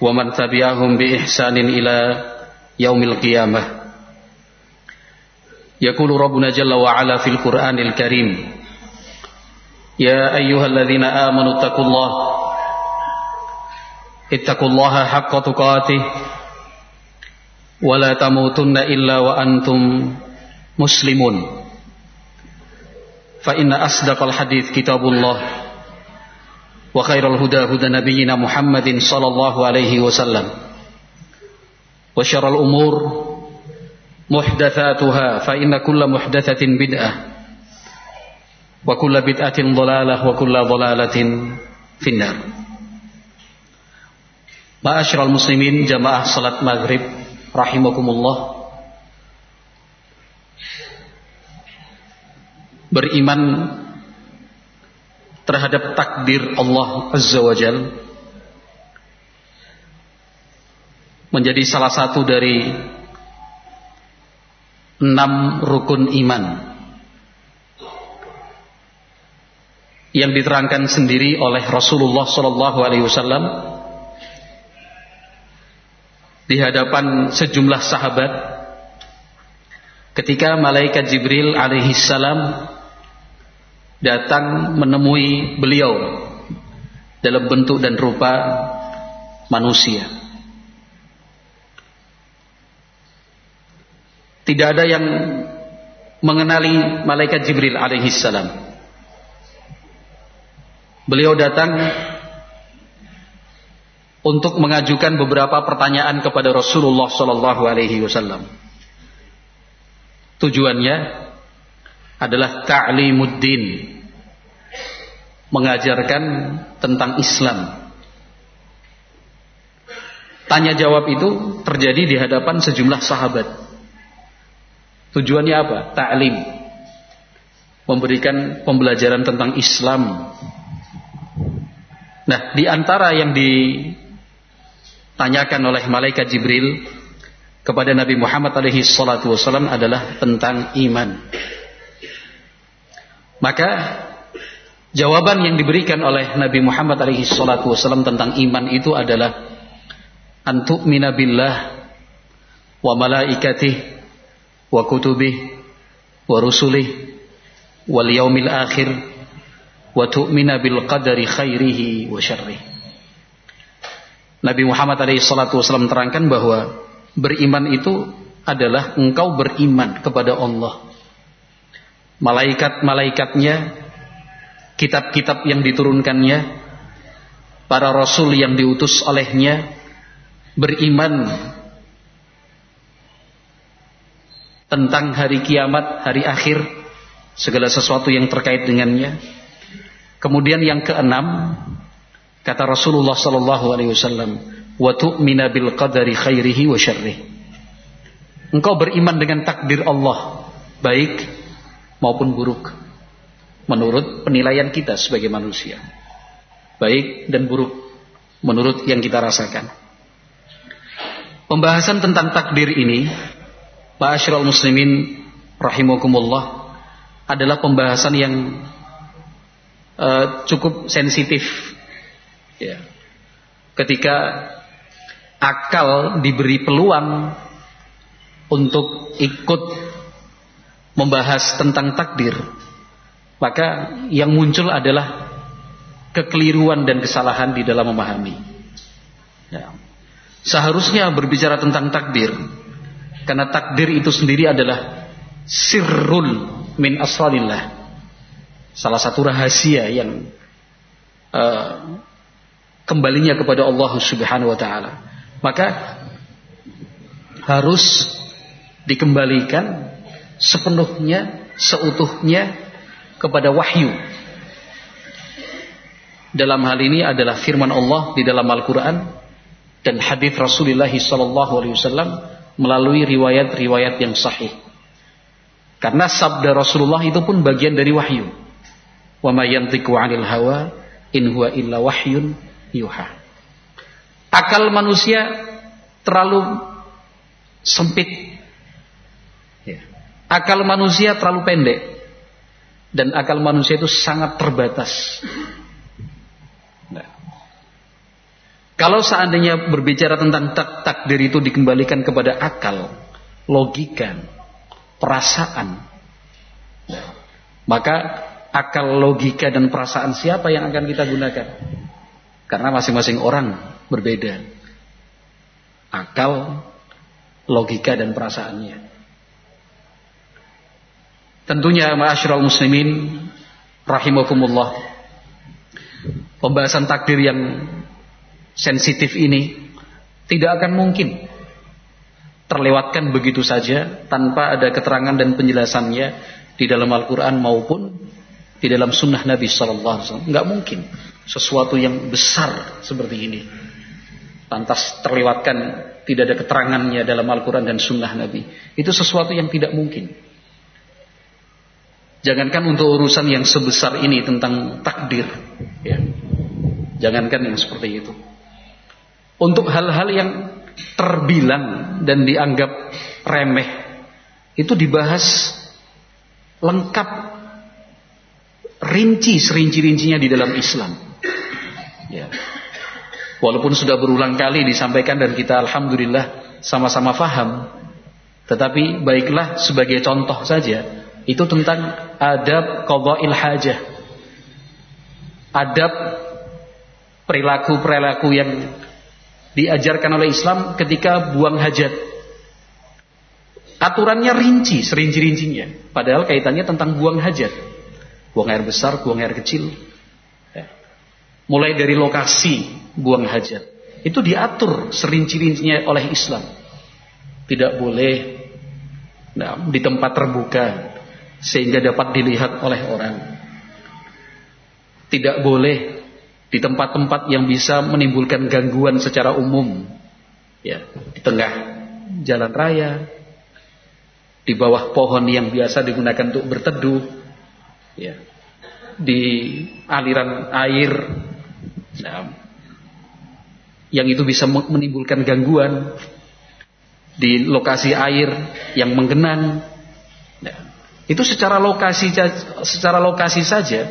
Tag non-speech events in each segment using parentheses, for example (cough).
ومن تبعهم بإحسان إلى يوم القيامة. يقول ربنا جل وعلا في القرآن الكريم يا أيها الذين آمنوا اتقوا الله اتقوا الله حق تقاته ولا تموتن إلا وأنتم مسلمون. فإن أصدق الحديث كتاب الله. وخير الهدى هدى نبينا محمد صلى الله عليه وسلم وشر الأمور محدثاتها فإن كل محدثة بدعة وكل بدعة ضلالة وكل ضلالة في النار معاشر المسلمين جماعة صلاة maghrib rahimakumullah beriman terhadap takdir Allah Azza wa Jal menjadi salah satu dari enam rukun iman yang diterangkan sendiri oleh Rasulullah Wasallam di hadapan sejumlah sahabat ketika malaikat Jibril alaihi salam datang menemui beliau dalam bentuk dan rupa manusia. Tidak ada yang mengenali malaikat Jibril alaihi salam. Beliau datang untuk mengajukan beberapa pertanyaan kepada Rasulullah sallallahu alaihi wasallam. Tujuannya adalah ta'limuddin. Mengajarkan tentang Islam. Tanya jawab itu terjadi di hadapan sejumlah sahabat. Tujuannya apa? Ta'lim. Memberikan pembelajaran tentang Islam. Nah di antara yang ditanyakan oleh malaikat Jibril kepada Nabi Muhammad alaihi salatu wasallam adalah tentang iman maka jawaban yang diberikan oleh Nabi Muhammad alaihi salatu wasallam tentang iman itu adalah antuk minabillah wa malaikatih wa kutubih wa rusulih wal yaumil akhir wa tu'mina bil qadari khairihi wa syarrih. Nabi Muhammad alaihi salatu wasallam terangkan bahwa beriman itu adalah engkau beriman kepada Allah malaikat-malaikatnya, kitab-kitab yang diturunkannya, para rasul yang diutus olehnya, beriman tentang hari kiamat, hari akhir, segala sesuatu yang terkait dengannya. Kemudian yang keenam, kata Rasulullah sallallahu alaihi wasallam, wa qadari khairihi wa syarrih. Engkau beriman dengan takdir Allah, baik maupun buruk menurut penilaian kita sebagai manusia. Baik dan buruk menurut yang kita rasakan. Pembahasan tentang takdir ini Ma'asyiral muslimin rahimakumullah adalah pembahasan yang uh, cukup sensitif. Ya. ketika akal diberi peluang untuk ikut membahas tentang takdir, maka yang muncul adalah kekeliruan dan kesalahan di dalam memahami. Ya. Seharusnya berbicara tentang takdir, karena takdir itu sendiri adalah sirrul min asralillah. Salah satu rahasia yang uh, kembalinya kepada Allah Subhanahu wa taala. Maka harus dikembalikan sepenuhnya, seutuhnya kepada wahyu. Dalam hal ini adalah firman Allah di dalam Al-Quran dan hadis Rasulullah wasallam melalui riwayat-riwayat yang sahih. Karena sabda Rasulullah itu pun bagian dari wahyu. Wa yantiqu 'anil hawa in huwa illa wahyun yuha. Akal manusia terlalu sempit. Akal manusia terlalu pendek. Dan akal manusia itu sangat terbatas. Kalau seandainya berbicara tentang tak takdir itu dikembalikan kepada akal, logika, perasaan, maka akal, logika, dan perasaan siapa yang akan kita gunakan? Karena masing-masing orang berbeda. Akal, logika, dan perasaannya. Tentunya ma'asyiral muslimin rahimakumullah. Pembahasan takdir yang sensitif ini tidak akan mungkin terlewatkan begitu saja tanpa ada keterangan dan penjelasannya di dalam Al-Quran maupun di dalam Sunnah Nabi Sallallahu Alaihi Wasallam. Nggak mungkin sesuatu yang besar seperti ini lantas terlewatkan tidak ada keterangannya dalam Al-Quran dan Sunnah Nabi. Itu sesuatu yang tidak mungkin. Jangankan untuk urusan yang sebesar ini tentang takdir, ya. Jangankan yang seperti itu untuk hal-hal yang terbilang dan dianggap remeh itu dibahas lengkap rinci serinci-rincinya di dalam Islam. Ya. Walaupun sudah berulang kali disampaikan dan kita alhamdulillah sama-sama faham, tetapi baiklah sebagai contoh saja itu tentang adab qada'il hajah. Adab perilaku-perilaku yang diajarkan oleh Islam ketika buang hajat. Aturannya rinci, serinci-rincinya. Padahal kaitannya tentang buang hajat. Buang air besar, buang air kecil. Ya. Mulai dari lokasi buang hajat. Itu diatur serinci-rincinya oleh Islam. Tidak boleh nah, di tempat terbuka. Sehingga dapat dilihat oleh orang. Tidak boleh di tempat-tempat yang bisa menimbulkan gangguan secara umum ya di tengah jalan raya di bawah pohon yang biasa digunakan untuk berteduh ya di aliran air nah, yang itu bisa menimbulkan gangguan di lokasi air yang menggenang nah, itu secara lokasi secara lokasi saja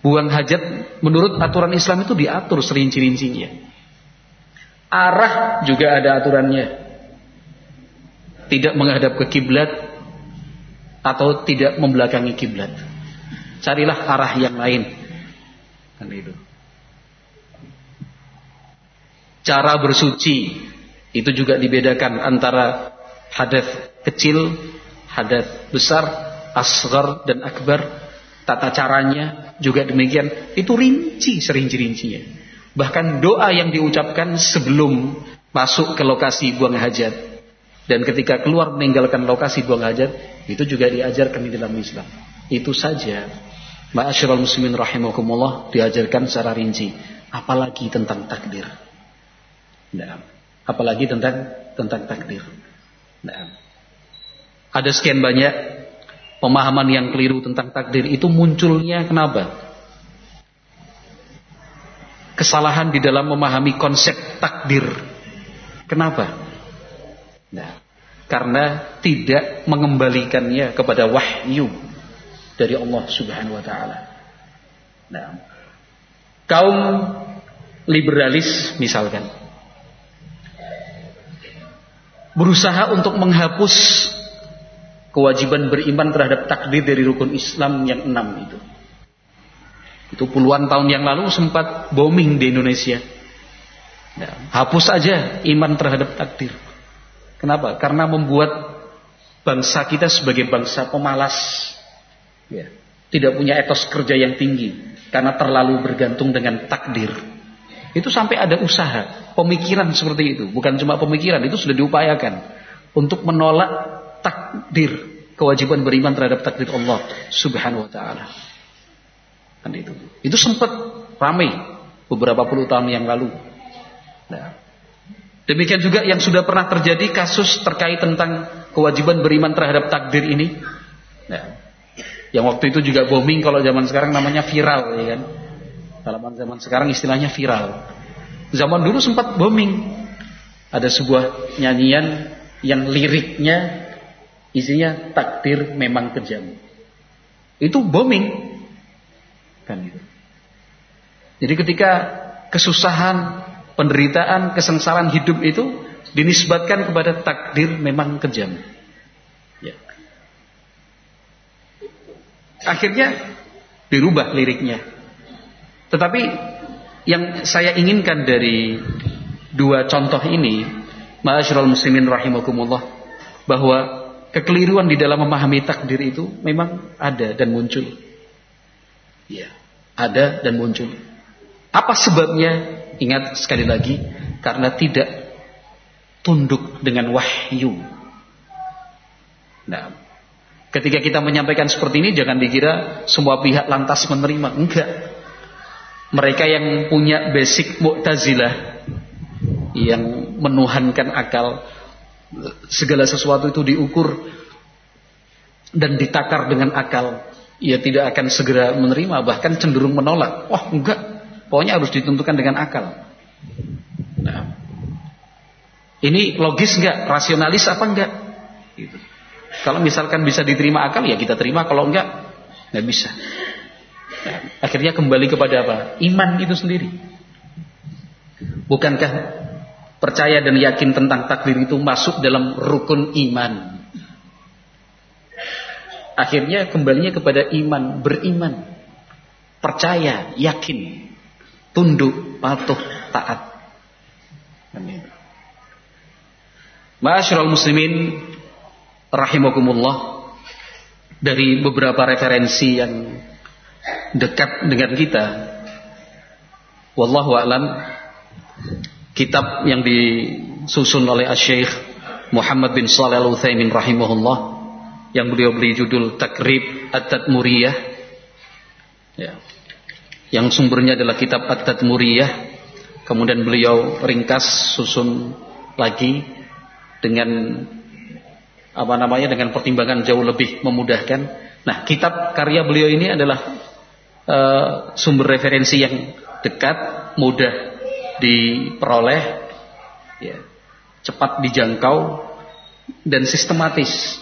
Buang hajat menurut aturan Islam itu diatur serinci-rincinya. Arah juga ada aturannya. Tidak menghadap ke kiblat atau tidak membelakangi kiblat. Carilah arah yang lain. Kan itu. Cara bersuci itu juga dibedakan antara hadas kecil, hadas besar, asgar dan akbar. Tata caranya juga demikian. Itu rinci serinci-rincinya. Bahkan doa yang diucapkan sebelum masuk ke lokasi buang hajat. Dan ketika keluar meninggalkan lokasi buang hajat. Itu juga diajarkan di dalam Islam. Itu saja. Ma'asyiral muslimin rahimakumullah diajarkan secara rinci. Apalagi tentang takdir. Nah, apalagi tentang tentang takdir. Nah, ada sekian banyak pemahaman yang keliru tentang takdir itu munculnya kenapa? Kesalahan di dalam memahami konsep takdir. Kenapa? Nah, karena tidak mengembalikannya kepada wahyu dari Allah Subhanahu wa taala. Nah, kaum liberalis misalkan berusaha untuk menghapus kewajiban beriman terhadap takdir dari rukun Islam yang enam itu. Itu puluhan tahun yang lalu sempat booming di Indonesia. Ya, hapus saja iman terhadap takdir. Kenapa? Karena membuat bangsa kita sebagai bangsa pemalas. Ya, tidak punya etos kerja yang tinggi. Karena terlalu bergantung dengan takdir. Itu sampai ada usaha, pemikiran seperti itu. Bukan cuma pemikiran, itu sudah diupayakan. Untuk menolak takdir, kewajiban beriman terhadap takdir Allah Subhanahu wa taala. Kan itu. Itu sempat ramai beberapa puluh tahun yang lalu. Nah, Demikian juga yang sudah pernah terjadi kasus terkait tentang kewajiban beriman terhadap takdir ini. Nah, yang waktu itu juga booming kalau zaman sekarang namanya viral ya kan. Kalau zaman sekarang istilahnya viral. Zaman dulu sempat booming. Ada sebuah nyanyian yang liriknya isinya takdir memang kejam. Itu booming. Kan gitu. Jadi ketika kesusahan, penderitaan, kesengsaraan hidup itu dinisbatkan kepada takdir memang kejam. Ya. Akhirnya dirubah liriknya. Tetapi yang saya inginkan dari dua contoh ini, ma'asyiral muslimin rahimakumullah, bahwa kekeliruan di dalam memahami takdir itu memang ada dan muncul. Ya, ada dan muncul. Apa sebabnya? Ingat sekali lagi, karena tidak tunduk dengan wahyu. Nah, ketika kita menyampaikan seperti ini jangan dikira semua pihak lantas menerima. Enggak. Mereka yang punya basic Mu'tazilah yang menuhankan akal segala sesuatu itu diukur dan ditakar dengan akal ia tidak akan segera menerima bahkan cenderung menolak. Wah enggak. Pokoknya harus ditentukan dengan akal. Nah ini logis enggak? Rasionalis apa enggak? Gitu. kalau misalkan bisa diterima akal ya kita terima. Kalau enggak enggak bisa. Nah, akhirnya kembali kepada apa? Iman itu sendiri. Bukankah percaya dan yakin tentang takdir itu masuk dalam rukun iman? Akhirnya kembalinya kepada iman, beriman, percaya, yakin, tunduk, patuh, taat. Amin. Muslimin rahimakumullah dari beberapa referensi yang dekat dengan kita. Wallahu a'lam. Kitab yang disusun oleh Asy-Syaikh Muhammad bin Shalih Al-Utsaimin rahimahullah yang beliau beri judul Takrib At-Tadmuriyah. Ya. Yang sumbernya adalah kitab At-Tadmuriyah. Kemudian beliau ringkas susun lagi dengan apa namanya dengan pertimbangan jauh lebih memudahkan. Nah, kitab karya beliau ini adalah uh, sumber referensi yang dekat, mudah diperoleh, ya, cepat dijangkau dan sistematis.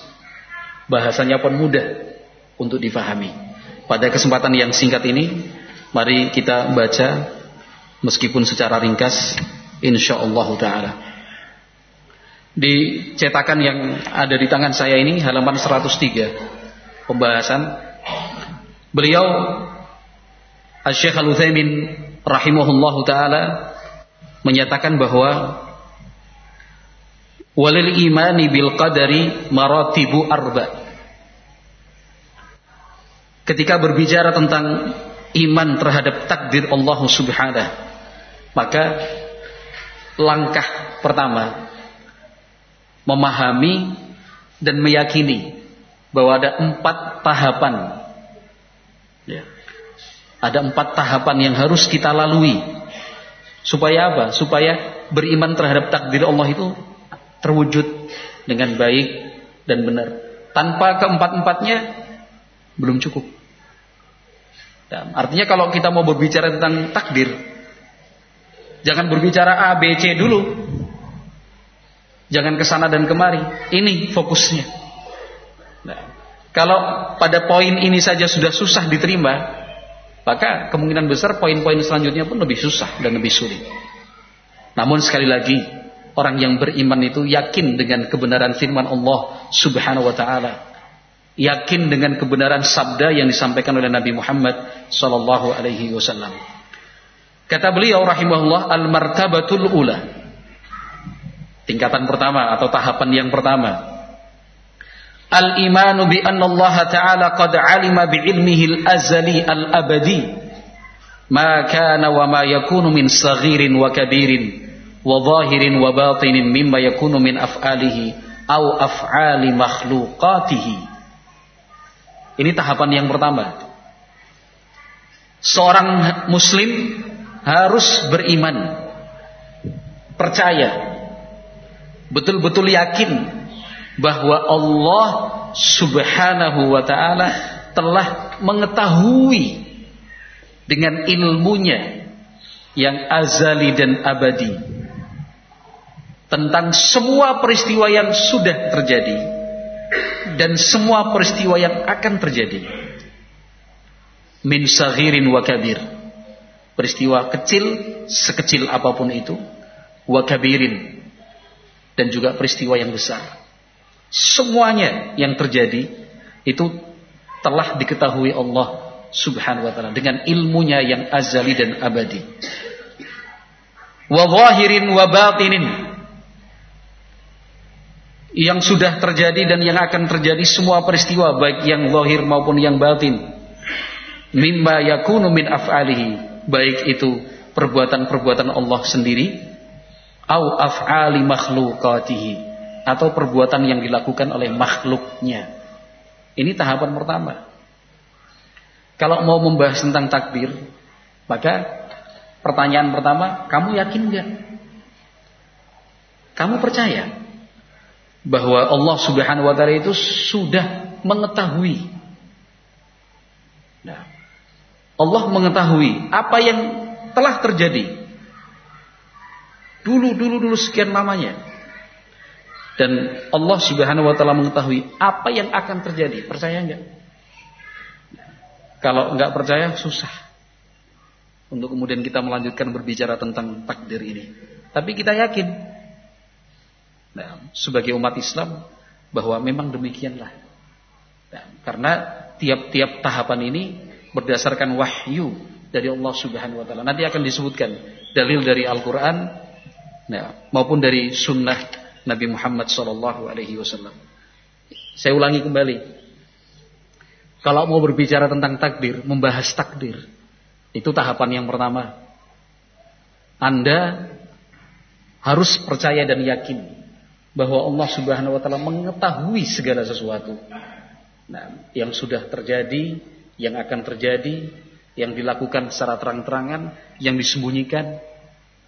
Bahasanya pun mudah untuk difahami. Pada kesempatan yang singkat ini, mari kita baca meskipun secara ringkas, insyaallah taala. Di cetakan yang ada di tangan saya ini halaman 103 pembahasan beliau Syekh Al-Utsaimin rahimahullahu taala menyatakan bahwa walil imani bil qadari maratibu arba. Ketika berbicara tentang iman terhadap takdir Allah Subhanahu, maka langkah pertama memahami dan meyakini bahwa ada empat tahapan ya, ada empat tahapan yang harus kita lalui. Supaya apa? Supaya beriman terhadap takdir Allah itu terwujud dengan baik dan benar. Tanpa keempat-empatnya belum cukup. Dan artinya kalau kita mau berbicara tentang takdir, jangan berbicara A, B, C dulu. Jangan ke sana dan kemari. Ini fokusnya. Nah, kalau pada poin ini saja sudah susah diterima, maka kemungkinan besar poin-poin selanjutnya pun lebih susah dan lebih sulit. Namun sekali lagi, orang yang beriman itu yakin dengan kebenaran firman Allah Subhanahu wa taala. Yakin dengan kebenaran sabda yang disampaikan oleh Nabi Muhammad sallallahu alaihi wasallam. Kata beliau rahimahullah al-martabatul ula. Tingkatan pertama atau tahapan yang pertama Alima bi ilmihi al-azali al-abadi ma kana wa ma yakunu min saghirin wa kabirin wa zahirin wa batinin mimma yakunu min af'alihi au af'ali makhluqatihi. Ini tahapan yang pertama. Seorang muslim harus beriman, percaya betul-betul yakin bahwa Allah Subhanahu wa taala telah mengetahui dengan ilmunya yang azali dan abadi tentang semua peristiwa yang sudah terjadi dan semua peristiwa yang akan terjadi. Min saghirin wa kabir. Peristiwa kecil sekecil apa pun itu wa kabirin. Dan juga peristiwa yang besar semuanya yang terjadi itu telah diketahui Allah Subhanahu wa taala dengan ilmunya yang azali dan abadi. Wa zahirin yang sudah terjadi dan yang akan terjadi semua peristiwa baik yang zahir maupun yang batin. Mimma yakunu min af'alihi. Baik itu perbuatan-perbuatan Allah sendiri au af'ali makhluqatihi atau perbuatan yang dilakukan oleh makhluknya ini tahapan pertama kalau mau membahas tentang takdir, maka pertanyaan pertama, kamu yakin nggak? Kamu percaya bahwa Allah Subhanahu wa taala itu sudah mengetahui. Nah, Allah mengetahui apa yang telah terjadi. Dulu dulu dulu sekian lamanya. Dan Allah Subhanahu wa taala mengetahui apa yang akan terjadi. Percaya enggak? Kalau nggak percaya susah untuk kemudian kita melanjutkan berbicara tentang takdir ini. Tapi kita yakin nah, sebagai umat Islam bahwa memang demikianlah. Nah, karena tiap-tiap tahapan ini berdasarkan wahyu dari Allah Subhanahu wa taala. Nanti akan disebutkan dalil dari Al-Qur'an nah, maupun dari sunnah Nabi Muhammad sallallahu alaihi wasallam. Saya ulangi kembali. Kalau mau berbicara tentang takdir, membahas takdir, itu tahapan yang pertama. Anda harus percaya dan yakin bahwa Allah Subhanahu wa taala mengetahui segala sesuatu. Nah, yang sudah terjadi, yang akan terjadi, yang dilakukan secara terang-terangan, yang disembunyikan,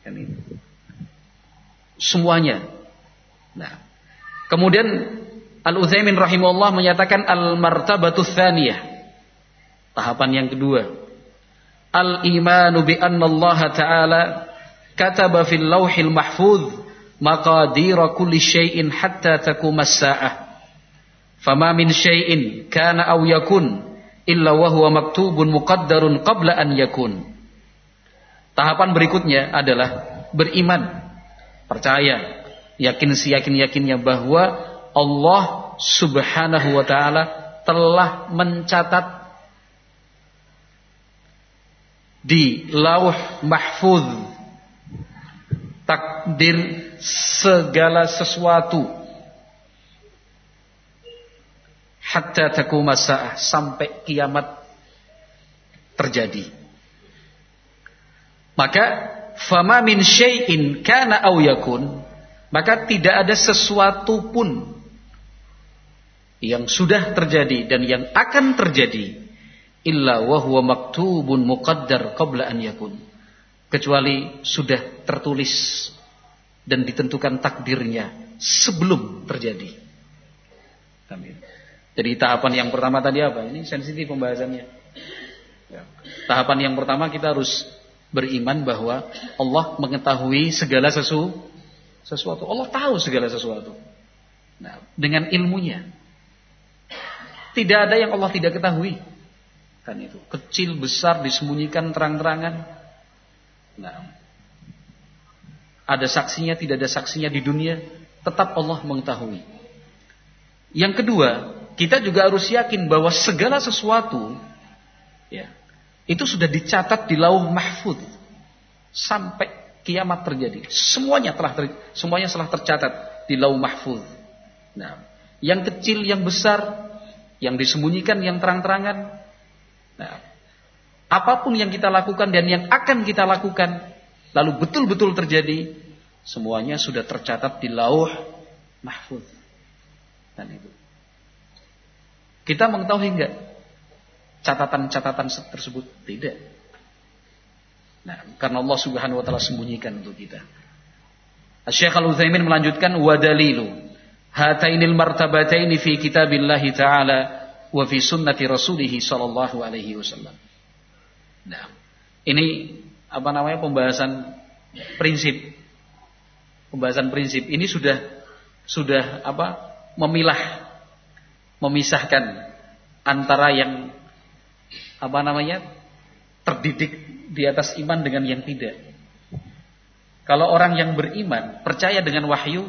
kan. Semuanya. Nah, kemudian Al-Utsaimin rahimahullah menyatakan al-martabatu tsaniyah. Tahapan yang kedua. Al-imanu bi anna Allah Ta'ala kataba fil lauhil mahfuz kulli syai'in hatta taquma as-sa'ah. Fama min syai'in kana yakun illa wa huwa maktubun muqaddarun qabla an yakun. Tahapan berikutnya adalah beriman, percaya, yakin siyakin-yakinnya bahwa Allah Subhanahu wa taala telah mencatat di Lauh Mahfuz takdir segala sesuatu hatta takuma sa'ah sampai kiamat terjadi. Maka fama min syai'in kana aw yakun maka tidak ada sesuatu pun yang sudah terjadi dan yang akan terjadi illa wa huwa maktubun muqaddar qabla an yakun kecuali sudah tertulis dan ditentukan takdirnya sebelum terjadi. Amin. Jadi tahapan yang pertama tadi apa? Ini sensitif pembahasannya. Ya. Tahapan yang pertama kita harus beriman bahwa Allah mengetahui segala sesu, sesuatu. Allah tahu segala sesuatu. Nah, dengan ilmunya. Tidak ada yang Allah tidak ketahui. Kan itu. Kecil, besar, disembunyikan terang-terangan. Nah, ada saksinya, tidak ada saksinya di dunia. Tetap Allah mengetahui. Yang kedua, kita juga harus yakin bahwa segala sesuatu ya, itu sudah dicatat di lauh mahfud sampai kiamat terjadi. Semuanya telah ter, semuanya telah tercatat di lauh mahfud. Nah, yang kecil, yang besar, yang disembunyikan, yang terang-terangan. Nah, apa pun yang kita lakukan dan yang akan kita lakukan, lalu betul-betul terjadi, semuanya sudah tercatat di lauh mahfud. Dan itu. Kita mengetahui enggak catatan-catatan tersebut? Tidak. Nah, karena Allah Subhanahu wa taala sembunyikan untuk kita. Syekh Al-Utsaimin melanjutkan wa dalilu hatainil martabataini fi kitabillah taala wa fi sunnati rasulih sallallahu alaihi wasallam. Nah, ini apa namanya pembahasan prinsip. Pembahasan prinsip ini sudah sudah apa? memilah memisahkan antara yang apa namanya terdidik di atas iman dengan yang tidak. Kalau orang yang beriman percaya dengan wahyu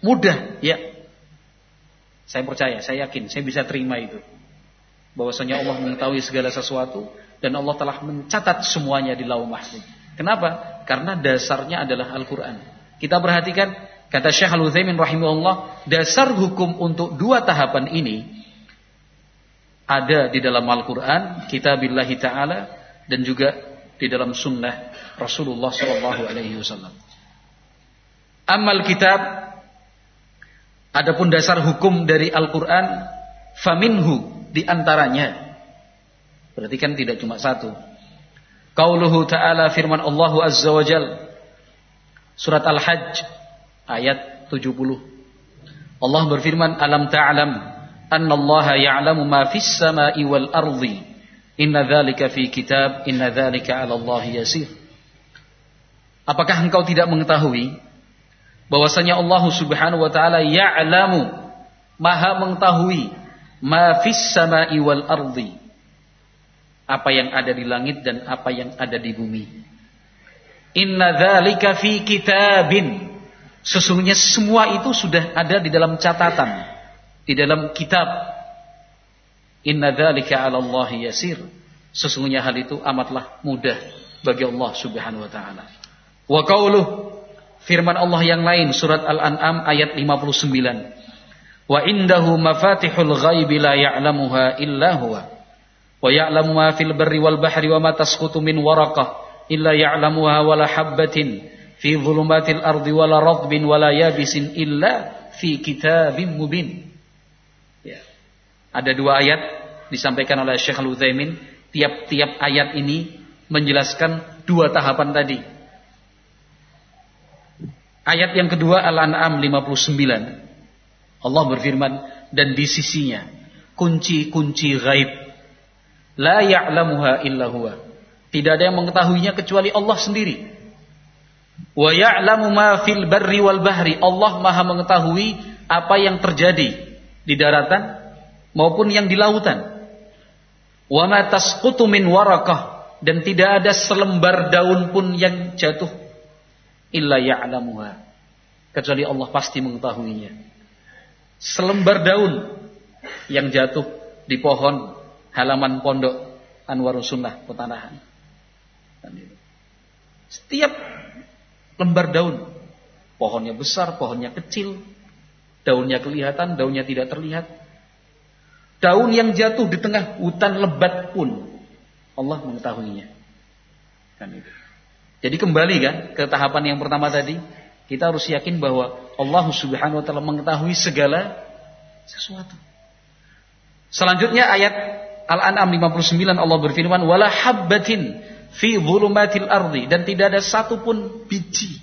mudah, ya. Saya percaya, saya yakin, saya bisa terima itu. Bahwasanya Allah mengetahui segala sesuatu dan Allah telah mencatat semuanya di lauh mahfuz. Kenapa? Karena dasarnya adalah Al-Qur'an. Kita perhatikan kata Syekh Al-Utsaimin rahimahullah, dasar hukum untuk dua tahapan ini ada di dalam Al-Quran, kitabillahi ta'ala, dan juga di dalam sunnah Rasulullah Sallallahu Alaihi Wasallam. Amal kitab, adapun dasar hukum dari Al-Quran, faminhu di antaranya. Berarti kan tidak cuma satu. Qauluhu ta'ala firman Allah Azza wa Jal. Surat Al-Hajj ayat 70. Allah berfirman, Alam ta'alam Allah ya'lamu ma fis sama'i wal ardi. Inna dzalika fi kitab, inna dzalika 'ala Allah yasir. Apakah engkau tidak mengetahui bahwasanya Allah Subhanahu wa taala ya'lamu maha mengetahui ma fis sama'i wal ardi apa yang ada di langit dan apa yang ada di bumi? Inna dzalika fi kitabin. Sesungguhnya semua itu sudah ada di dalam catatan di dalam kitab Inna dzalika 'ala Allah yasir. Sesungguhnya hal itu amatlah mudah bagi Allah Subhanahu wa taala. Wa qauluh firman Allah yang lain surat Al-An'am ayat 59. Wa indahu mafatihul ghaibi la ya'lamuha illa huwa. Wa ya'lamu ma fil barri wal bahri wa ma tasqutu min waraqah illa ya'lamuha wala habbatin fi dhulumatil ardi wala radbin wala yabisin illa fi kitabim mubin. Ada dua ayat disampaikan oleh Syekh Al-Utsaimin, tiap-tiap ayat ini menjelaskan dua tahapan tadi. Ayat yang kedua Al-An'am 59. Allah berfirman dan di sisinya kunci-kunci gaib la ya'lamuha illa huwa. Tidak ada yang mengetahuinya kecuali Allah sendiri. Wa ya'lamu ma fil barri wal bahri. Allah Maha mengetahui apa yang terjadi di daratan maupun yang di lautan. Wa tasqutu min warakah dan tidak ada selembar daun pun yang jatuh illa ya'lamuha kecuali Allah pasti mengetahuinya. Selembar daun yang jatuh di pohon halaman pondok Anwarul Sunnah Petanahan. Setiap lembar daun, pohonnya besar, pohonnya kecil, daunnya kelihatan, daunnya tidak terlihat, Daun yang jatuh di tengah hutan lebat pun Allah mengetahuinya. Kan itu. Jadi kembali kan ke tahapan yang pertama tadi, kita harus yakin bahwa Allah Subhanahu wa taala mengetahui segala sesuatu. Selanjutnya ayat Al-An'am 59 Allah berfirman wala habbatin fi dhulumatil ardi dan tidak ada satupun biji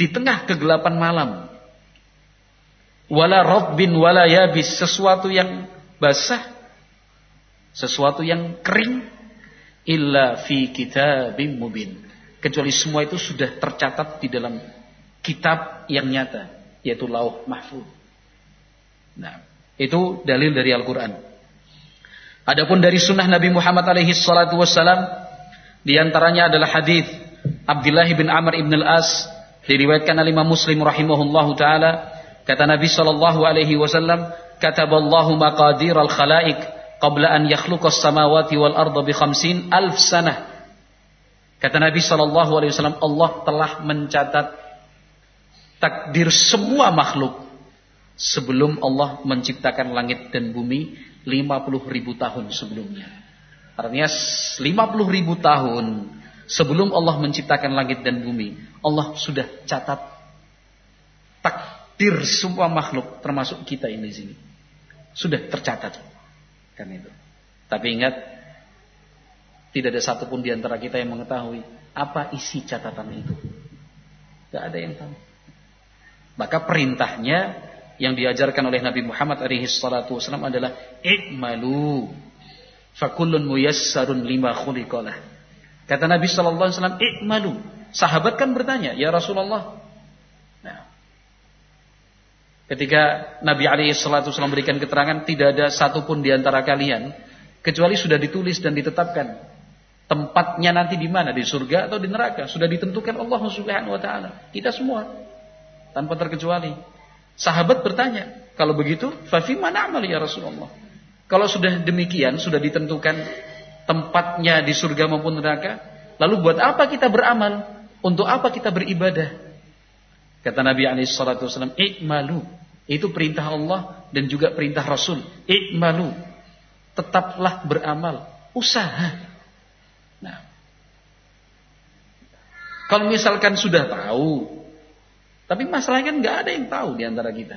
di tengah kegelapan malam wala rabbin wala yabis. Sesuatu yang basah. Sesuatu yang kering. Illa fi kitabim mubin. Kecuali semua itu sudah tercatat di dalam kitab yang nyata yaitu lauh mahfuz. Nah itu dalil dari Al-Qur'an. Adapun dari sunnah Nabi Muhammad alaihi salatu wassalam di antaranya adalah hadis Abdullah bin Amr ibn al-As diriwayatkan oleh Imam Muslim rahimahullahu taala Kata Nabi sallallahu alaihi wasallam, "Kataballahu maqadir al-khalaiq qabla an yakhluqa as-samawati wal arda bi khamsin alf sanah." Kata Nabi sallallahu alaihi wasallam, Allah telah mencatat takdir semua makhluk sebelum Allah menciptakan langit dan bumi 50 ribu tahun sebelumnya. Artinya 50 ribu tahun sebelum Allah menciptakan langit dan bumi, Allah sudah catat takdir semua makhluk termasuk kita ini di sini. Sudah tercatat. Kan itu. Tapi ingat tidak ada satupun di antara kita yang mengetahui apa isi catatan itu. Gak ada yang tahu. Maka perintahnya yang diajarkan oleh Nabi Muhammad alaihi salatu wasallam adalah i'malu fakullun muyassarun lima khuliqalah. Kata Nabi sallallahu alaihi wasallam i'malu. Sahabat kan bertanya, "Ya Rasulullah, ketika Nabi alaihi salatu wasallam berikan keterangan tidak ada satupun di antara kalian kecuali sudah ditulis dan ditetapkan tempatnya nanti di mana di surga atau di neraka sudah ditentukan Allah Subhanahu wa taala kita semua tanpa terkecuali Sahabat bertanya, kalau begitu, fafi mana amal ya Rasulullah? Kalau sudah demikian, sudah ditentukan tempatnya di surga maupun neraka, lalu buat apa kita beramal? Untuk apa kita beribadah? Kata Nabi SAW, Ikmalu. Itu perintah Allah dan juga perintah Rasul. Ikmalu. Tetaplah beramal. Usaha. Nah. Kalau misalkan sudah tahu tapi masalahnya kan nggak ada yang tahu di antara kita.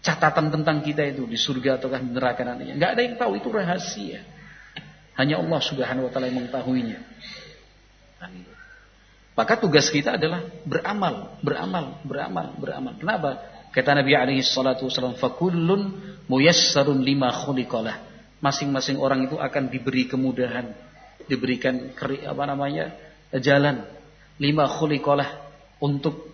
Catatan tentang kita itu di surga ataukah neraka nantinya. Nggak ada yang tahu itu rahasia. Hanya Allah Subhanahu wa taala yang mengetahuinya. Maka tugas kita adalah beramal, beramal, beramal, beramal. Kenapa? Kata Nabi alaihi salatu wasallam, "Fakullun muyassarun lima khuliqalah." Masing-masing orang itu akan diberi kemudahan, diberikan apa namanya? jalan lima khuliqalah untuk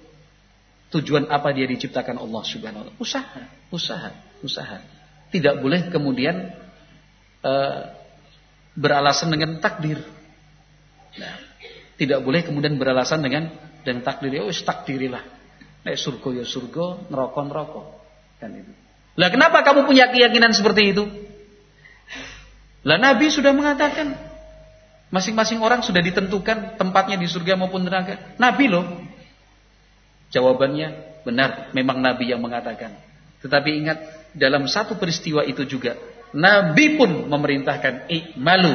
Tujuan apa dia diciptakan Allah Subhanahu wa taala? Usaha, usaha, usaha. Tidak boleh kemudian uh, beralasan dengan takdir. Nah, tidak boleh kemudian beralasan dengan dengan takdir. Wis takdirilah. Nek surga ya surga, neraka neraka. Kan itu. Lah kenapa kamu punya keyakinan seperti itu? Lah Nabi sudah mengatakan masing-masing orang sudah ditentukan tempatnya di surga maupun neraka. Nabi loh Jawabannya benar, memang Nabi yang mengatakan. Tetapi ingat, dalam satu peristiwa itu juga, Nabi pun memerintahkan, malu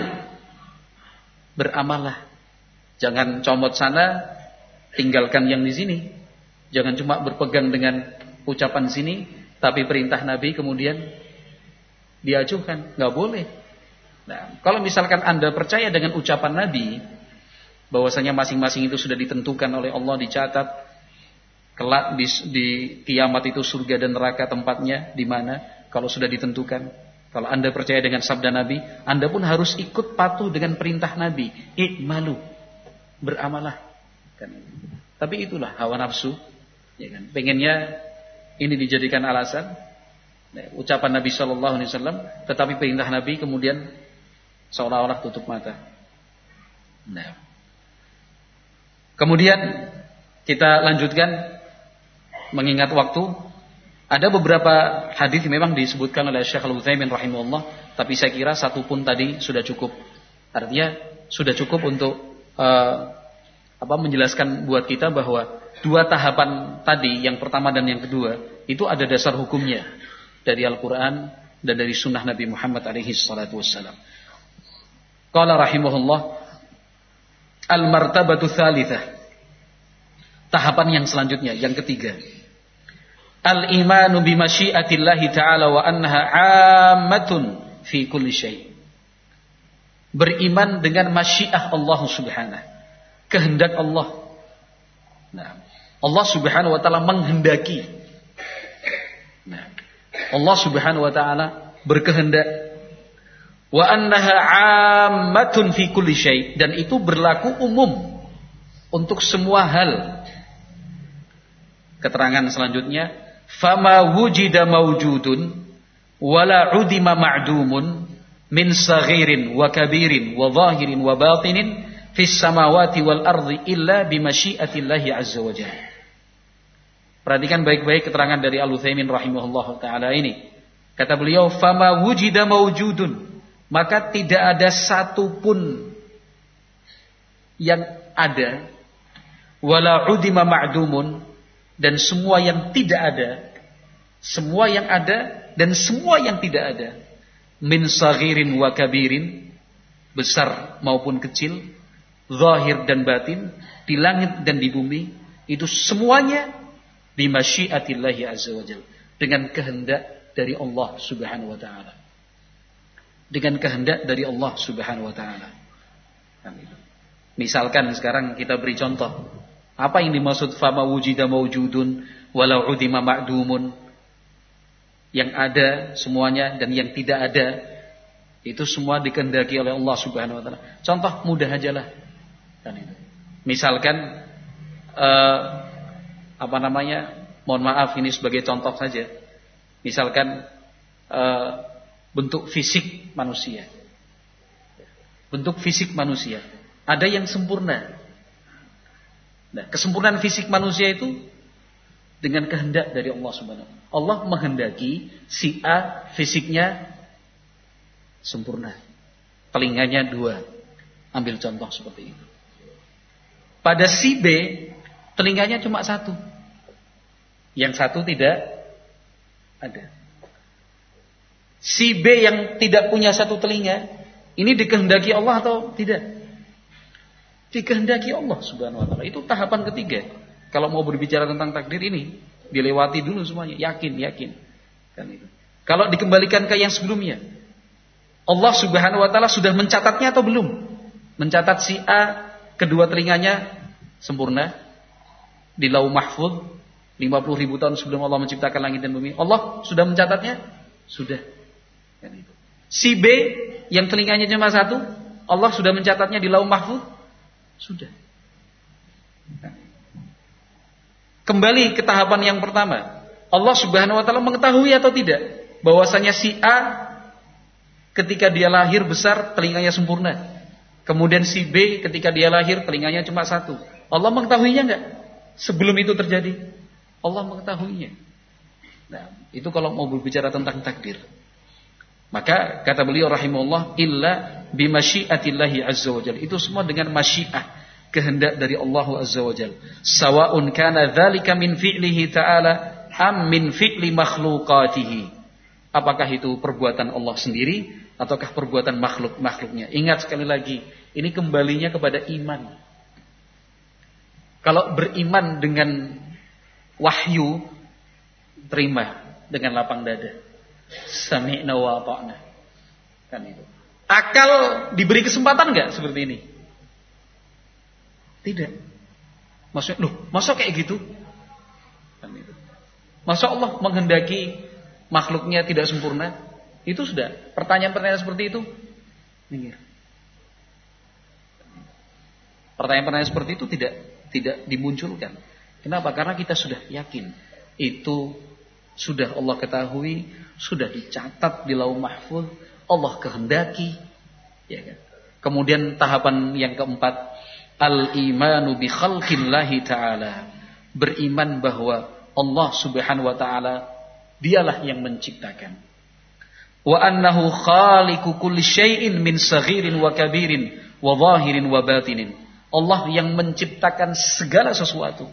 Beramallah. Jangan comot sana, tinggalkan yang di sini. Jangan cuma berpegang dengan ucapan sini, tapi perintah Nabi kemudian diajukan. Nggak boleh. Nah, kalau misalkan Anda percaya dengan ucapan Nabi, bahwasanya masing-masing itu sudah ditentukan oleh Allah, dicatat, Kelak di, di kiamat itu surga dan neraka tempatnya di mana kalau sudah ditentukan. Kalau Anda percaya dengan sabda Nabi, Anda pun harus ikut patuh dengan perintah Nabi. Ikmalu. Beramalah. Tapi itulah hawa nafsu. Ya kan? Pengennya ini dijadikan alasan. Nah, ucapan Nabi Shallallahu Alaihi Wasallam, tetapi perintah Nabi kemudian seolah-olah tutup mata. Nah. Kemudian kita lanjutkan mengingat waktu, ada beberapa hadis memang disebutkan oleh Syekh Al-Utsaimin rahimahullah, tapi saya kira satu pun tadi sudah cukup. Artinya sudah cukup untuk uh, apa menjelaskan buat kita bahwa dua tahapan tadi, yang pertama dan yang kedua, itu ada dasar hukumnya dari Al-Qur'an dan dari sunnah Nabi Muhammad alaihi salatu wassalam. Qala rahimahullah al-martabatu tsalitsah. Tahapan yang selanjutnya, yang ketiga. Al-imanu bimasyiatillahi ta'ala wa annaha ammatun fi kulli syai. Beriman dengan masyiah Allah Subhanahu. Kehendak Allah. Nah, Allah Subhanahu wa taala menghendaki. Nah, Allah Subhanahu wa taala berkehendak wa annaha ammatun fi kulli syai dan itu berlaku umum untuk semua hal. Keterangan selanjutnya fama wujida mawjudun wala udima ma'dumun min saghirin wa kabirin wa zahirin wa batinin fis samawati wal ardi illa bimasyiatillahi azza wa jalla. Perhatikan baik-baik keterangan dari Al-Utsaimin rahimahullah taala ini. Kata beliau, "Fama wujida mawjudun." Maka tidak ada satupun yang ada wala udima ma'dumun dan semua yang tidak ada, semua yang ada dan semua yang tidak ada, min saghirin wa kabirin, besar maupun kecil, zahir dan batin, di langit dan di bumi, itu semuanya bimasyiatillahi azza wajalla dengan kehendak dari Allah Subhanahu wa taala. Dengan kehendak dari Allah Subhanahu wa taala. Misalkan sekarang kita beri contoh Apa yang dimaksud fama wujida mawjudun walau udima ma'dumun? Yang ada semuanya dan yang tidak ada itu semua dikehendaki oleh Allah Subhanahu wa taala. Contoh mudah aja lah. Kan. Misalkan uh, apa namanya? Mohon maaf ini sebagai contoh saja. Misalkan uh, bentuk fisik manusia. Bentuk fisik manusia. Ada yang sempurna. Nah, kesempurnaan fisik manusia itu dengan kehendak dari Allah Subhanahu Allah menghendaki si A fisiknya sempurna. Telinganya dua. Ambil contoh seperti itu. Pada si B, telinganya cuma satu. Yang satu tidak ada. Si B yang tidak punya satu telinga, ini dikehendaki Allah atau tidak? Dikehendaki Allah subhanahu wa ta'ala. Itu tahapan ketiga. Kalau mau berbicara tentang takdir ini, dilewati dulu semuanya. Yakin, yakin. Kan itu. Kalau dikembalikan ke yang sebelumnya, Allah Subhanahu wa taala sudah mencatatnya atau belum? Mencatat si A kedua telinganya sempurna di Lauh Mahfud 50 ribu tahun sebelum Allah menciptakan langit dan bumi. Allah sudah mencatatnya? Sudah. Kan. Si B yang telinganya cuma satu, Allah sudah mencatatnya di Lauh Mahfud? Sudah. Kembali ke tahapan yang pertama. Allah Subhanahu wa taala mengetahui atau tidak bahwasanya si A ketika dia lahir besar telinganya sempurna. Kemudian si B ketika dia lahir telinganya cuma satu. Allah mengetahuinya enggak? Sebelum itu terjadi. Allah mengetahuinya. Nah, itu kalau mau berbicara tentang takdir. Maka kata beliau rahimahullah illa bimasyiatillahi azza wajal. Itu semua dengan masyiah, kehendak dari Allah azza wajal. Sawa'un kana dzalika min fi'lihi ta'ala am min fi'li makhluqatihi. Apakah itu perbuatan Allah sendiri ataukah perbuatan makhluk-makhluknya. Ingat sekali lagi, ini kembalinya kepada iman. Kalau beriman dengan wahyu, terima dengan lapang dada. Sami'na wa ta'na. Kan itu. Akal diberi kesempatan nggak seperti ini? Tidak. Maksudnya, loh, masa kayak gitu? Kan itu. Masa Allah menghendaki makhluknya tidak sempurna? Itu sudah. Pertanyaan-pertanyaan seperti itu minggir. Pertanyaan-pertanyaan seperti itu tidak tidak dimunculkan. Kenapa? Karena kita sudah yakin itu sudah Allah ketahui, sudah dicatat di lauh mahfuz, Allah kehendaki, ya kan? Kemudian tahapan yang keempat, al-imanu bi khalqillahi taala. Beriman bahwa Allah Subhanahu wa taala dialah yang menciptakan wa annahu khaliqu kulli syai'in min saghirin wa kabirin wa zahirin wa batinin. Allah yang menciptakan segala sesuatu.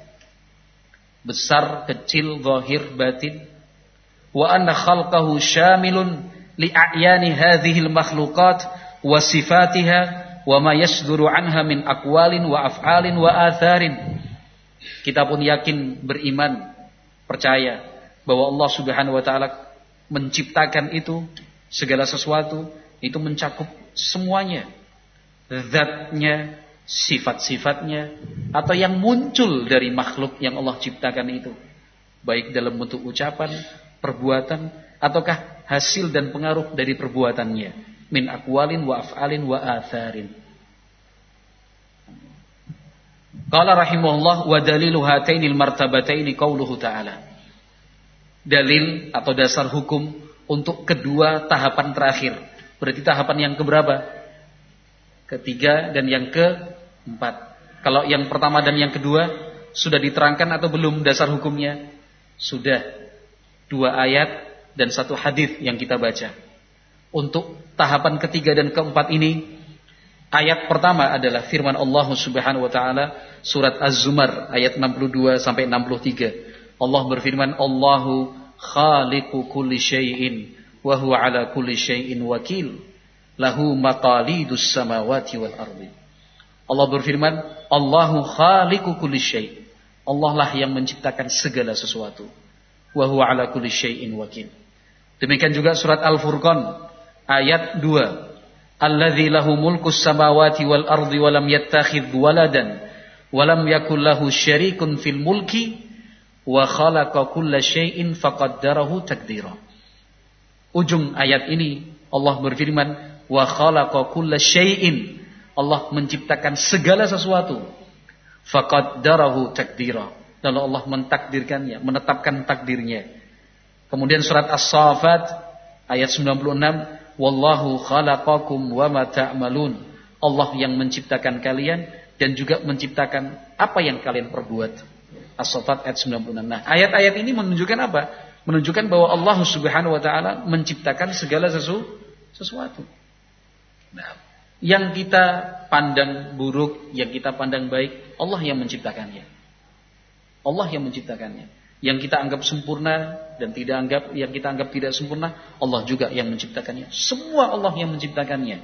Besar, kecil, zahir, batin. Wa anna khalqahu syamilun li a'yani hadhihi al-makhluqat wa sifatiha wa ma yasduru anha min aqwalin wa af'alin wa atharin. Kita pun yakin beriman, percaya bahwa Allah Subhanahu wa taala menciptakan itu segala sesuatu itu mencakup semuanya zatnya sifat-sifatnya atau yang muncul dari makhluk yang Allah ciptakan itu baik dalam bentuk ucapan perbuatan ataukah hasil dan pengaruh dari perbuatannya min akwalin wa af'alin wa atharin Qala rahimahullah wa dalilu hatainil martabataini qauluhu ta'ala dalil atau dasar hukum untuk kedua tahapan terakhir. Berarti tahapan yang keberapa? Ketiga dan yang keempat. Kalau yang pertama dan yang kedua sudah diterangkan atau belum dasar hukumnya? Sudah. Dua ayat dan satu hadis yang kita baca. Untuk tahapan ketiga dan keempat ini ayat pertama adalah firman Allah Subhanahu wa taala surat Az-Zumar ayat 62 sampai 63. Allah berfirman, Allahu khaliqu kulli syai'in wa huwa ala kulli syai'in wakil. Lahu maqalidus samawati wal ardi. Allah berfirman, Allahu khaliqu kulli syai'. Allah lah yang menciptakan segala sesuatu. Wa huwa ala kulli syai'in wakil. Demikian juga surat Al-Furqan ayat 2. Alladzi lahu mulkus samawati wal ardi wa lam yattakhidh waladan Walam yakul lahu syarikun fil mulki wa khalaqa kulla syai'in faqaddarahu takdira. Ujung ayat ini Allah berfirman wa khalaqa kulla syai'in. Allah menciptakan segala sesuatu. Faqaddarahu takdira. Lalu Allah mentakdirkannya, menetapkan takdirnya. Kemudian surat As-Saffat ayat 96, wallahu khalaqakum wa ma ta'malun. Allah yang menciptakan kalian dan juga menciptakan apa yang kalian perbuat. As-Saffat ayat 96. Nah, ayat-ayat ini menunjukkan apa? Menunjukkan bahwa Allah Subhanahu wa taala menciptakan segala sesu, sesuatu. Nah, yang kita pandang buruk, yang kita pandang baik, Allah yang menciptakannya. Allah yang menciptakannya. Yang kita anggap sempurna dan tidak anggap yang kita anggap tidak sempurna, Allah juga yang menciptakannya. Semua Allah yang menciptakannya.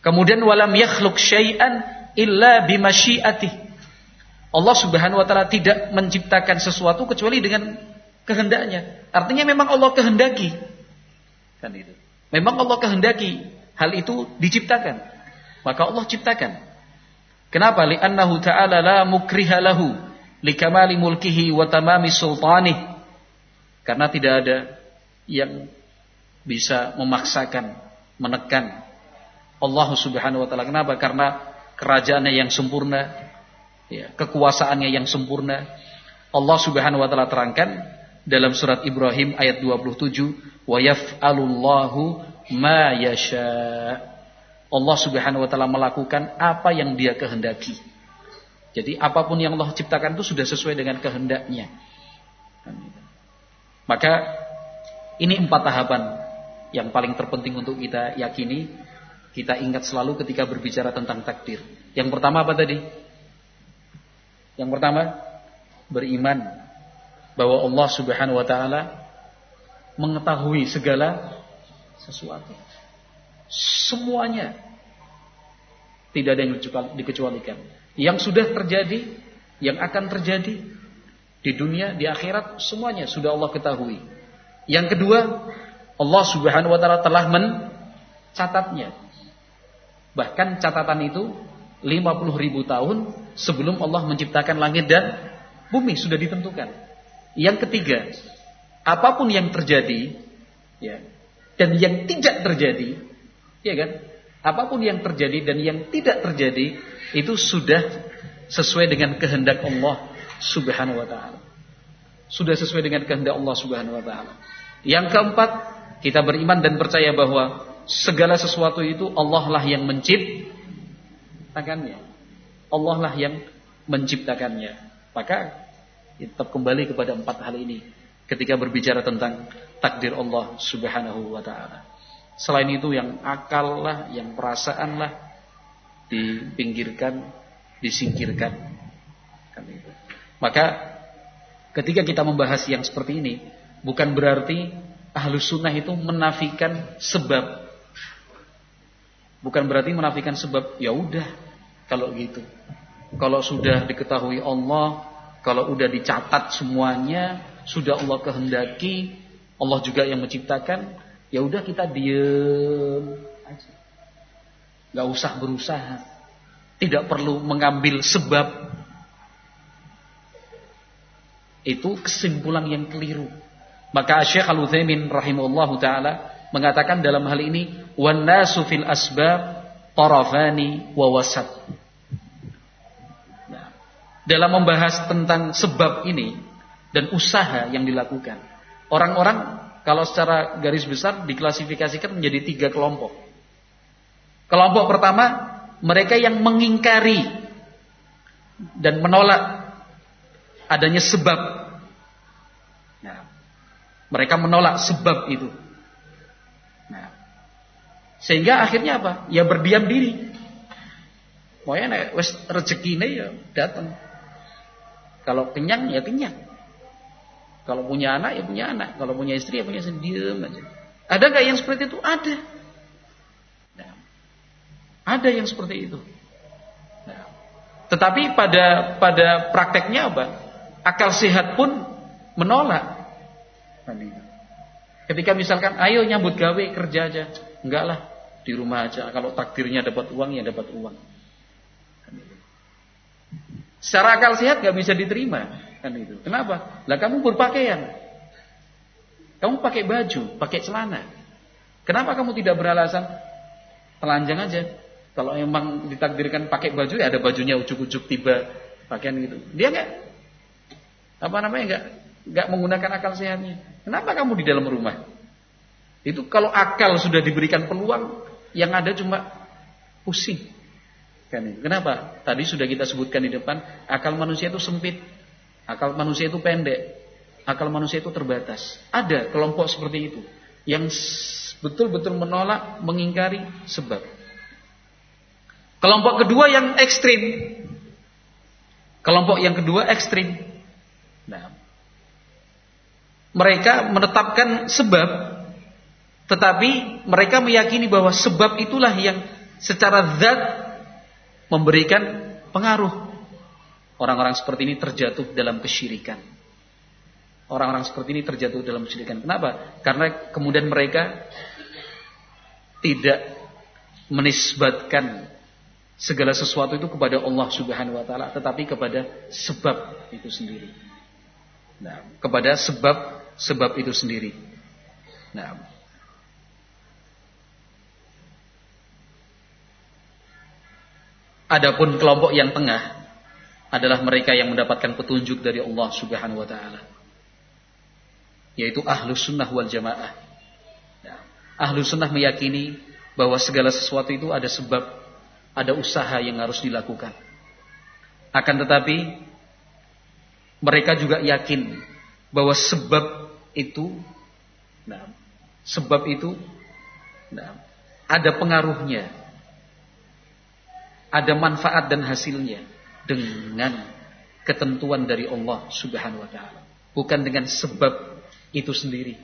Kemudian walam yakhluq syai'an illa bimasyiatih. Allah Subhanahu wa taala tidak menciptakan sesuatu kecuali dengan kehendaknya. Artinya memang Allah kehendaki. Kan itu. Memang Allah kehendaki hal itu diciptakan. Maka Allah ciptakan. Kenapa? Li'annahu ta'ala la mukriha lahu likamali mulkihi wa tamami sultanih. Karena tidak ada yang bisa memaksakan, menekan Allah Subhanahu wa taala. Kenapa? Karena kerajaannya yang sempurna, ya, kekuasaannya yang sempurna. Allah Subhanahu wa taala terangkan dalam surat Ibrahim ayat 27, "Wa yaf'alullahu ma yasha." Allah Subhanahu wa taala melakukan apa yang Dia kehendaki. Jadi apa pun yang Allah ciptakan itu sudah sesuai dengan kehendaknya. Maka ini empat tahapan yang paling terpenting untuk kita yakini, kita ingat selalu ketika berbicara tentang takdir. Yang pertama apa tadi? Yang pertama, beriman bahwa Allah Subhanahu wa taala mengetahui segala sesuatu. Semuanya tidak ada yang dikecualikan. Yang sudah terjadi, yang akan terjadi di dunia, di akhirat, semuanya sudah Allah ketahui. Yang kedua, Allah Subhanahu wa taala telah mencatatnya. Bahkan catatan itu 50 ribu tahun sebelum Allah menciptakan langit dan bumi sudah ditentukan. Yang ketiga, apa pun yang terjadi, ya, dan yang tidak terjadi, ya kan? Apa pun yang terjadi dan yang tidak terjadi itu sudah sesuai dengan kehendak Allah Subhanahu wa taala. Sudah sesuai dengan kehendak Allah Subhanahu wa taala. Yang keempat, kita beriman dan percaya bahwa segala sesuatu itu Allah lah yang mencipt menciptakannya. Allah lah yang menciptakannya. Maka tetap kembali kepada empat hal ini ketika berbicara tentang takdir Allah Subhanahu wa taala. Selain itu yang akal lah, yang perasaan lah dipinggirkan, disingkirkan. Kan Maka ketika kita membahas yang seperti ini, bukan berarti ahlu sunnah itu menafikan sebab Bukan berarti menafikan sebab ya udah kalau gitu. Kalau sudah diketahui Allah, kalau udah dicatat semuanya, sudah Allah kehendaki, Allah juga yang menciptakan, ya udah kita diem aja. Gak usah berusaha. Tidak perlu mengambil sebab. Itu kesimpulan yang keliru. Maka Syekh Al-Utsaimin rahimahullahu taala mengatakan dalam hal ini wan nasu asbab tarafani wa wasat. Nah, dalam membahas tentang sebab ini dan usaha yang dilakukan. Orang-orang kalau secara garis besar diklasifikasikan menjadi tiga kelompok. Kelompok pertama, mereka yang mengingkari dan menolak adanya sebab. Nah, mereka menolak sebab itu. Sehingga akhirnya apa? Ya berdiam diri. Pokoknya nek wis rezekine ya datang. Kalau kenyang ya kenyang. Kalau punya anak ya punya anak. Kalau punya istri ya punya sendiri aja. Ada nggak yang seperti itu? Ada. Nah, ada yang seperti itu. Nah, tetapi pada pada prakteknya apa? Akal sehat pun menolak. Ketika misalkan, ayo nyambut gawe kerja aja, enggak lah di rumah aja. Kalau takdirnya dapat uang ya dapat uang. Secara akal sehat nggak bisa diterima kan itu. Kenapa? Lah kamu berpakaian. Kamu pakai baju, pakai celana. Kenapa kamu tidak beralasan telanjang aja? Kalau emang ditakdirkan pakai baju ya ada bajunya ujuk-ujuk tiba pakaian gitu. Dia nggak apa namanya nggak nggak menggunakan akal sehatnya. Kenapa kamu di dalam rumah? Itu kalau akal sudah diberikan peluang, yang ada cuma pusing. Kan itu. Kenapa? Tadi sudah kita sebutkan di depan, akal manusia itu sempit, akal manusia itu pendek, akal manusia itu terbatas. Ada kelompok seperti itu yang betul-betul menolak, mengingkari sebab. Kelompok kedua yang ekstrim. Kelompok yang kedua ekstrim. Nah, mereka menetapkan sebab, tetapi mereka meyakini bahwa sebab itulah yang secara zat memberikan pengaruh. Orang-orang seperti ini terjatuh dalam kesyirikan. Orang-orang seperti ini terjatuh dalam kesyirikan. Kenapa? Karena kemudian mereka tidak menisbatkan segala sesuatu itu kepada Allah Subhanahu wa taala, tetapi kepada sebab itu sendiri. Nah, kepada sebab sebab itu sendiri. Nah, Adapun kelompok yang tengah adalah mereka yang mendapatkan petunjuk dari Allah Subhanahu wa taala. Yaitu ahlu sunnah wal jamaah. Ya. Ahlu sunnah meyakini bahwa segala sesuatu itu ada sebab, ada usaha yang harus dilakukan. Akan tetapi mereka juga yakin bahwa sebab itu nah, sebab itu nah, ada pengaruhnya ada manfaat dan hasilnya dengan ketentuan dari Allah Subhanahu wa taala, bukan dengan sebab itu sendiri.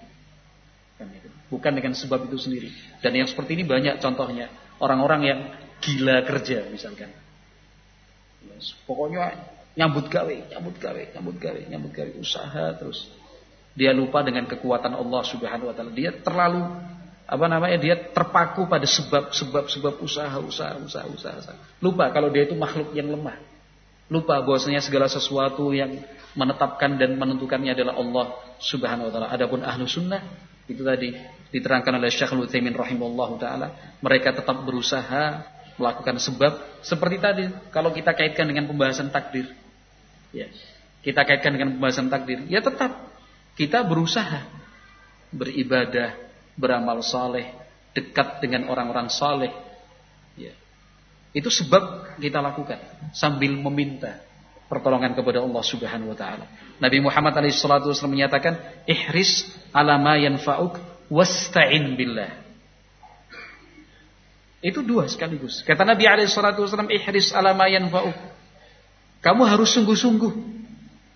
Kan bukan dengan sebab itu sendiri. Dan yang seperti ini banyak contohnya. Orang-orang yang gila kerja misalkan. Pokoknya nyambut gawe, nyambut gawe, nyambut gawe, nyambut gawe, usaha terus. Dia lupa dengan kekuatan Allah Subhanahu wa taala. Dia terlalu apa namanya dia terpaku pada sebab sebab usaha usaha usaha, usaha. lupa kalau dia itu makhluk yang lemah lupa bahwasanya segala sesuatu yang menetapkan dan menentukannya adalah Allah Subhanahu wa taala adapun ahlu sunnah itu tadi diterangkan oleh Syekh Utsaimin rahimahullah taala mereka tetap berusaha melakukan sebab seperti tadi kalau kita kaitkan dengan pembahasan takdir ya kita kaitkan dengan pembahasan takdir ya tetap kita berusaha beribadah beramal saleh, dekat dengan orang-orang saleh. Itu sebab kita lakukan sambil meminta pertolongan kepada Allah Subhanahu wa taala. Nabi Muhammad SAW menyatakan, "Ihris ala ma yanfa'uk wasta'in billah." Itu dua sekaligus. Kata Nabi SAW, "Ihris ala ma yanfa'uk." Kamu harus sungguh-sungguh,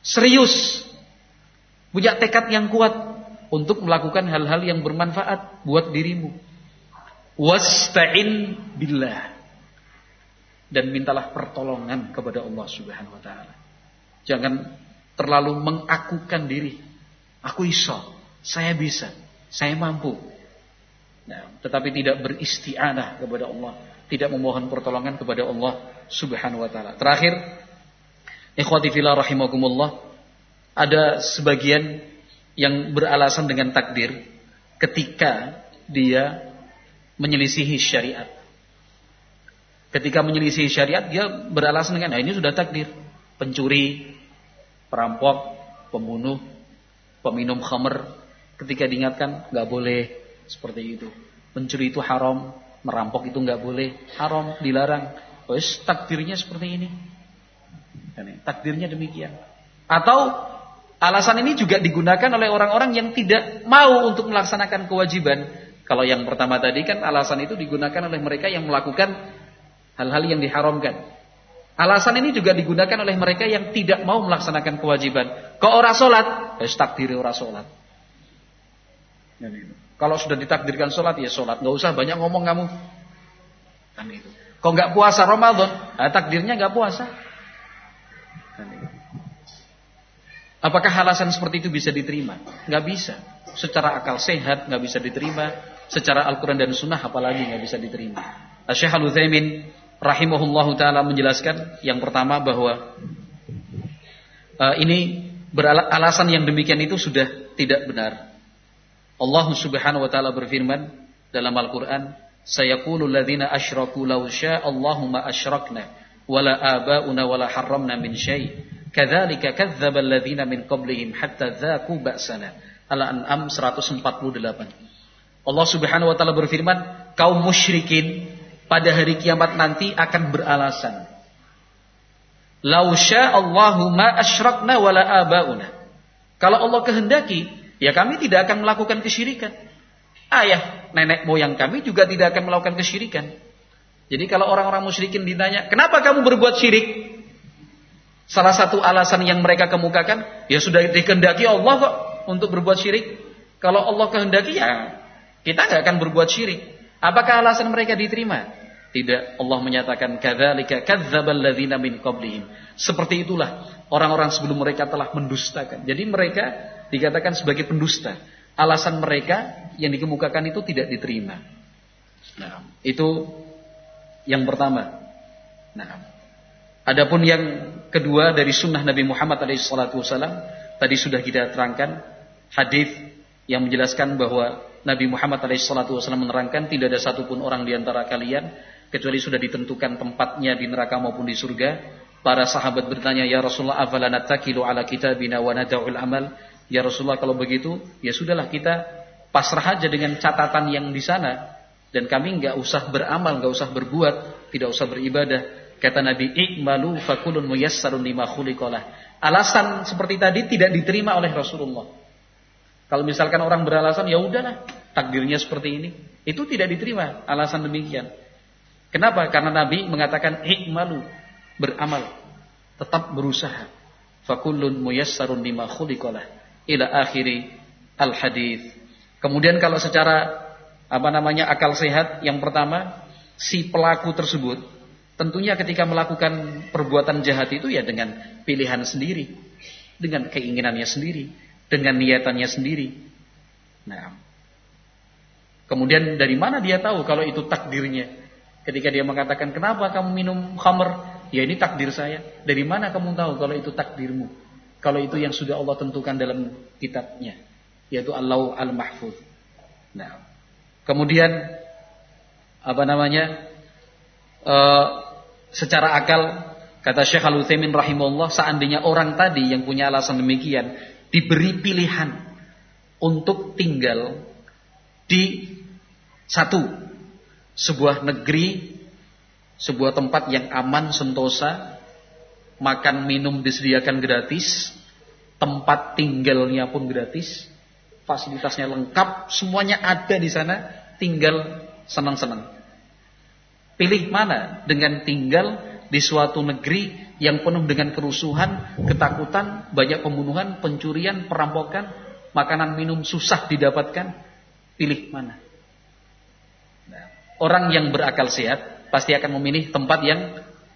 serius, punya tekad yang kuat untuk melakukan hal-hal yang bermanfaat buat dirimu. Wasta'in billah. Dan mintalah pertolongan kepada Allah Subhanahu wa taala. Jangan terlalu mengakukan diri. Aku iso, saya bisa, saya mampu. Nah, tetapi tidak beristianah kepada Allah, tidak memohon pertolongan kepada Allah Subhanahu wa taala. Terakhir, ikhwati fillah rahimakumullah, ada sebagian yang beralasan dengan takdir ketika dia menyelisihi syariat. Ketika menyelisihi syariat dia beralasan dengan nah ini sudah takdir. Pencuri, perampok, pembunuh, peminum khamer ketika diingatkan nggak boleh seperti itu. Pencuri itu haram, merampok itu nggak boleh, haram, dilarang. Wes takdirnya seperti ini. Takdirnya demikian. Atau Alasan ini juga digunakan oleh orang-orang yang tidak mau untuk melaksanakan kewajiban. Kalau yang pertama tadi kan alasan itu digunakan oleh mereka yang melakukan hal-hal yang diharamkan. Alasan ini juga digunakan oleh mereka yang tidak mau melaksanakan kewajiban. Kok ora sholat? Ya takdiri ora sholat. Kalau sudah ditakdirkan sholat ya sholat. Gak usah banyak ngomong kamu. Kan itu. Kok nggak puasa Ramadan? Nah, takdirnya nggak puasa. Itu. Apakah alasan seperti itu bisa diterima? Nggak bisa. Secara akal sehat nggak bisa diterima. Secara Al-Quran dan Sunnah apalagi nggak bisa diterima. Syekh Al-Uthaymin rahimahullah taala menjelaskan yang pertama bahwa uh, ini beralasan yang demikian itu sudah tidak benar. Allah Subhanahu wa taala berfirman dalam Al-Qur'an, "Sayaqulu alladziina asyraku law syaa Allahumma asyrakna wala abauna wala harramna min syai." Kadzalika kadzdzaba alladziina min qablihim hatta dzaqu ba'sana. Al-An'am 148. Allah Subhanahu wa taala berfirman, kaum musyrikin pada hari kiamat nanti akan beralasan. Lau Allahu ma asyrakna wala abauna. Kalau Allah kehendaki, ya kami tidak akan melakukan kesyirikan. Ayah, nenek moyang kami juga tidak akan melakukan kesyirikan. Jadi kalau orang-orang musyrikin ditanya, kenapa kamu berbuat syirik? Salah satu alasan yang mereka kemukakan, ya sudah dikehendaki Allah kok untuk berbuat syirik. Kalau Allah kehendaki ya kita nggak akan berbuat syirik. Apakah alasan mereka diterima? Tidak. Allah menyatakan kadzalika kadzdzabal ladzina min qablihim. Seperti itulah orang-orang sebelum mereka telah mendustakan. Jadi mereka dikatakan sebagai pendusta. Alasan mereka yang dikemukakan itu tidak diterima. Nah, itu yang pertama. Nah, adapun yang kedua dari sunnah Nabi Muhammad SAW tadi sudah kita terangkan hadis yang menjelaskan bahwa Nabi Muhammad SAW menerangkan tidak ada satupun orang di antara kalian kecuali sudah ditentukan tempatnya di neraka maupun di surga. Para sahabat bertanya, "Ya Rasulullah, afala natakilu ala kitabina wa nada'ul amal?" Ya Rasulullah, kalau begitu, ya sudahlah kita pasrah aja dengan catatan yang di sana dan kami nggak usah beramal, nggak usah berbuat, tidak usah beribadah. Kata Nabi, "Ikmalu fakulun muyassarun lima khuliqalah." Alasan seperti tadi tidak diterima oleh Rasulullah. Kalau misalkan orang beralasan, ya udahlah, takdirnya seperti ini, itu tidak diterima alasan demikian. Kenapa? Karena Nabi mengatakan ikmalu, beramal, tetap berusaha. Fakullun muyassarun lima khuliqalah ila akhiri al hadis. Kemudian kalau secara apa namanya akal sehat yang pertama si pelaku tersebut tentunya ketika melakukan perbuatan jahat itu ya dengan pilihan sendiri, dengan keinginannya sendiri, dengan niatannya sendiri. Nah, kemudian dari mana dia tahu kalau itu takdirnya? Ketika dia mengatakan, kenapa kamu minum khamr? Ya ini takdir saya. Dari mana kamu tahu kalau itu takdirmu? Kalau itu yang sudah Allah tentukan dalam kitabnya. Yaitu Allah al-Mahfuz. Nah, kemudian apa namanya? Uh, secara akal kata Syekh Al-Utsaimin rahimahullah seandainya orang tadi yang punya alasan demikian diberi pilihan untuk tinggal di satu sebuah negeri, sebuah tempat yang aman, sentosa, makan minum disediakan gratis, tempat tinggalnya pun gratis, fasilitasnya lengkap, semuanya ada di sana, tinggal senang-senang. Pilih mana dengan tinggal di suatu negeri yang penuh dengan kerusuhan, ketakutan, banyak pembunuhan, pencurian, perampokan, makanan minum susah didapatkan, pilih mana? Orang yang berakal sehat pasti akan memilih tempat yang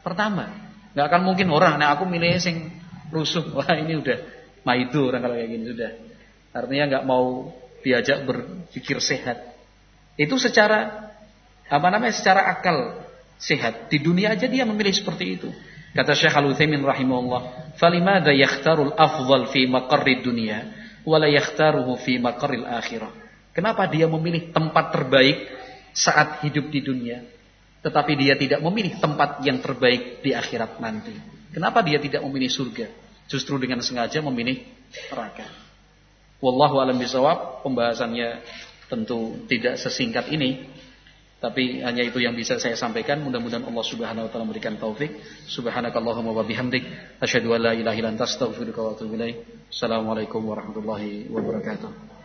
pertama. Gak akan mungkin orang, nah aku milih sing rusuh. (laughs) Wah ini udah maidu orang kalau kayak gini sudah. Artinya nggak mau diajak berpikir sehat. Itu secara apa namanya? Secara akal sehat. Di dunia aja dia memilih seperti itu. Kata Syekh Al-Utsaimin rahimahullah, "Falimada yakhtarul afdal fi maqarrid dunya wa la yakhtaruhu fi maqarril akhirah?" Kenapa dia memilih tempat terbaik saat hidup di dunia, tetapi dia tidak memilih tempat yang terbaik di akhirat nanti. Kenapa dia tidak memilih surga? Justru dengan sengaja memilih neraka. Wallahu alam bisawab, pembahasannya tentu tidak sesingkat ini, tapi hanya itu yang bisa saya sampaikan. Mudah-mudahan Allah Subhanahu wa taala memberikan taufik. Subhanakallahumma wa bihamdik asyhadu an la ilaha illa anta astaghfiruka wa atubu ilaik. Assalamualaikum warahmatullahi wabarakatuh.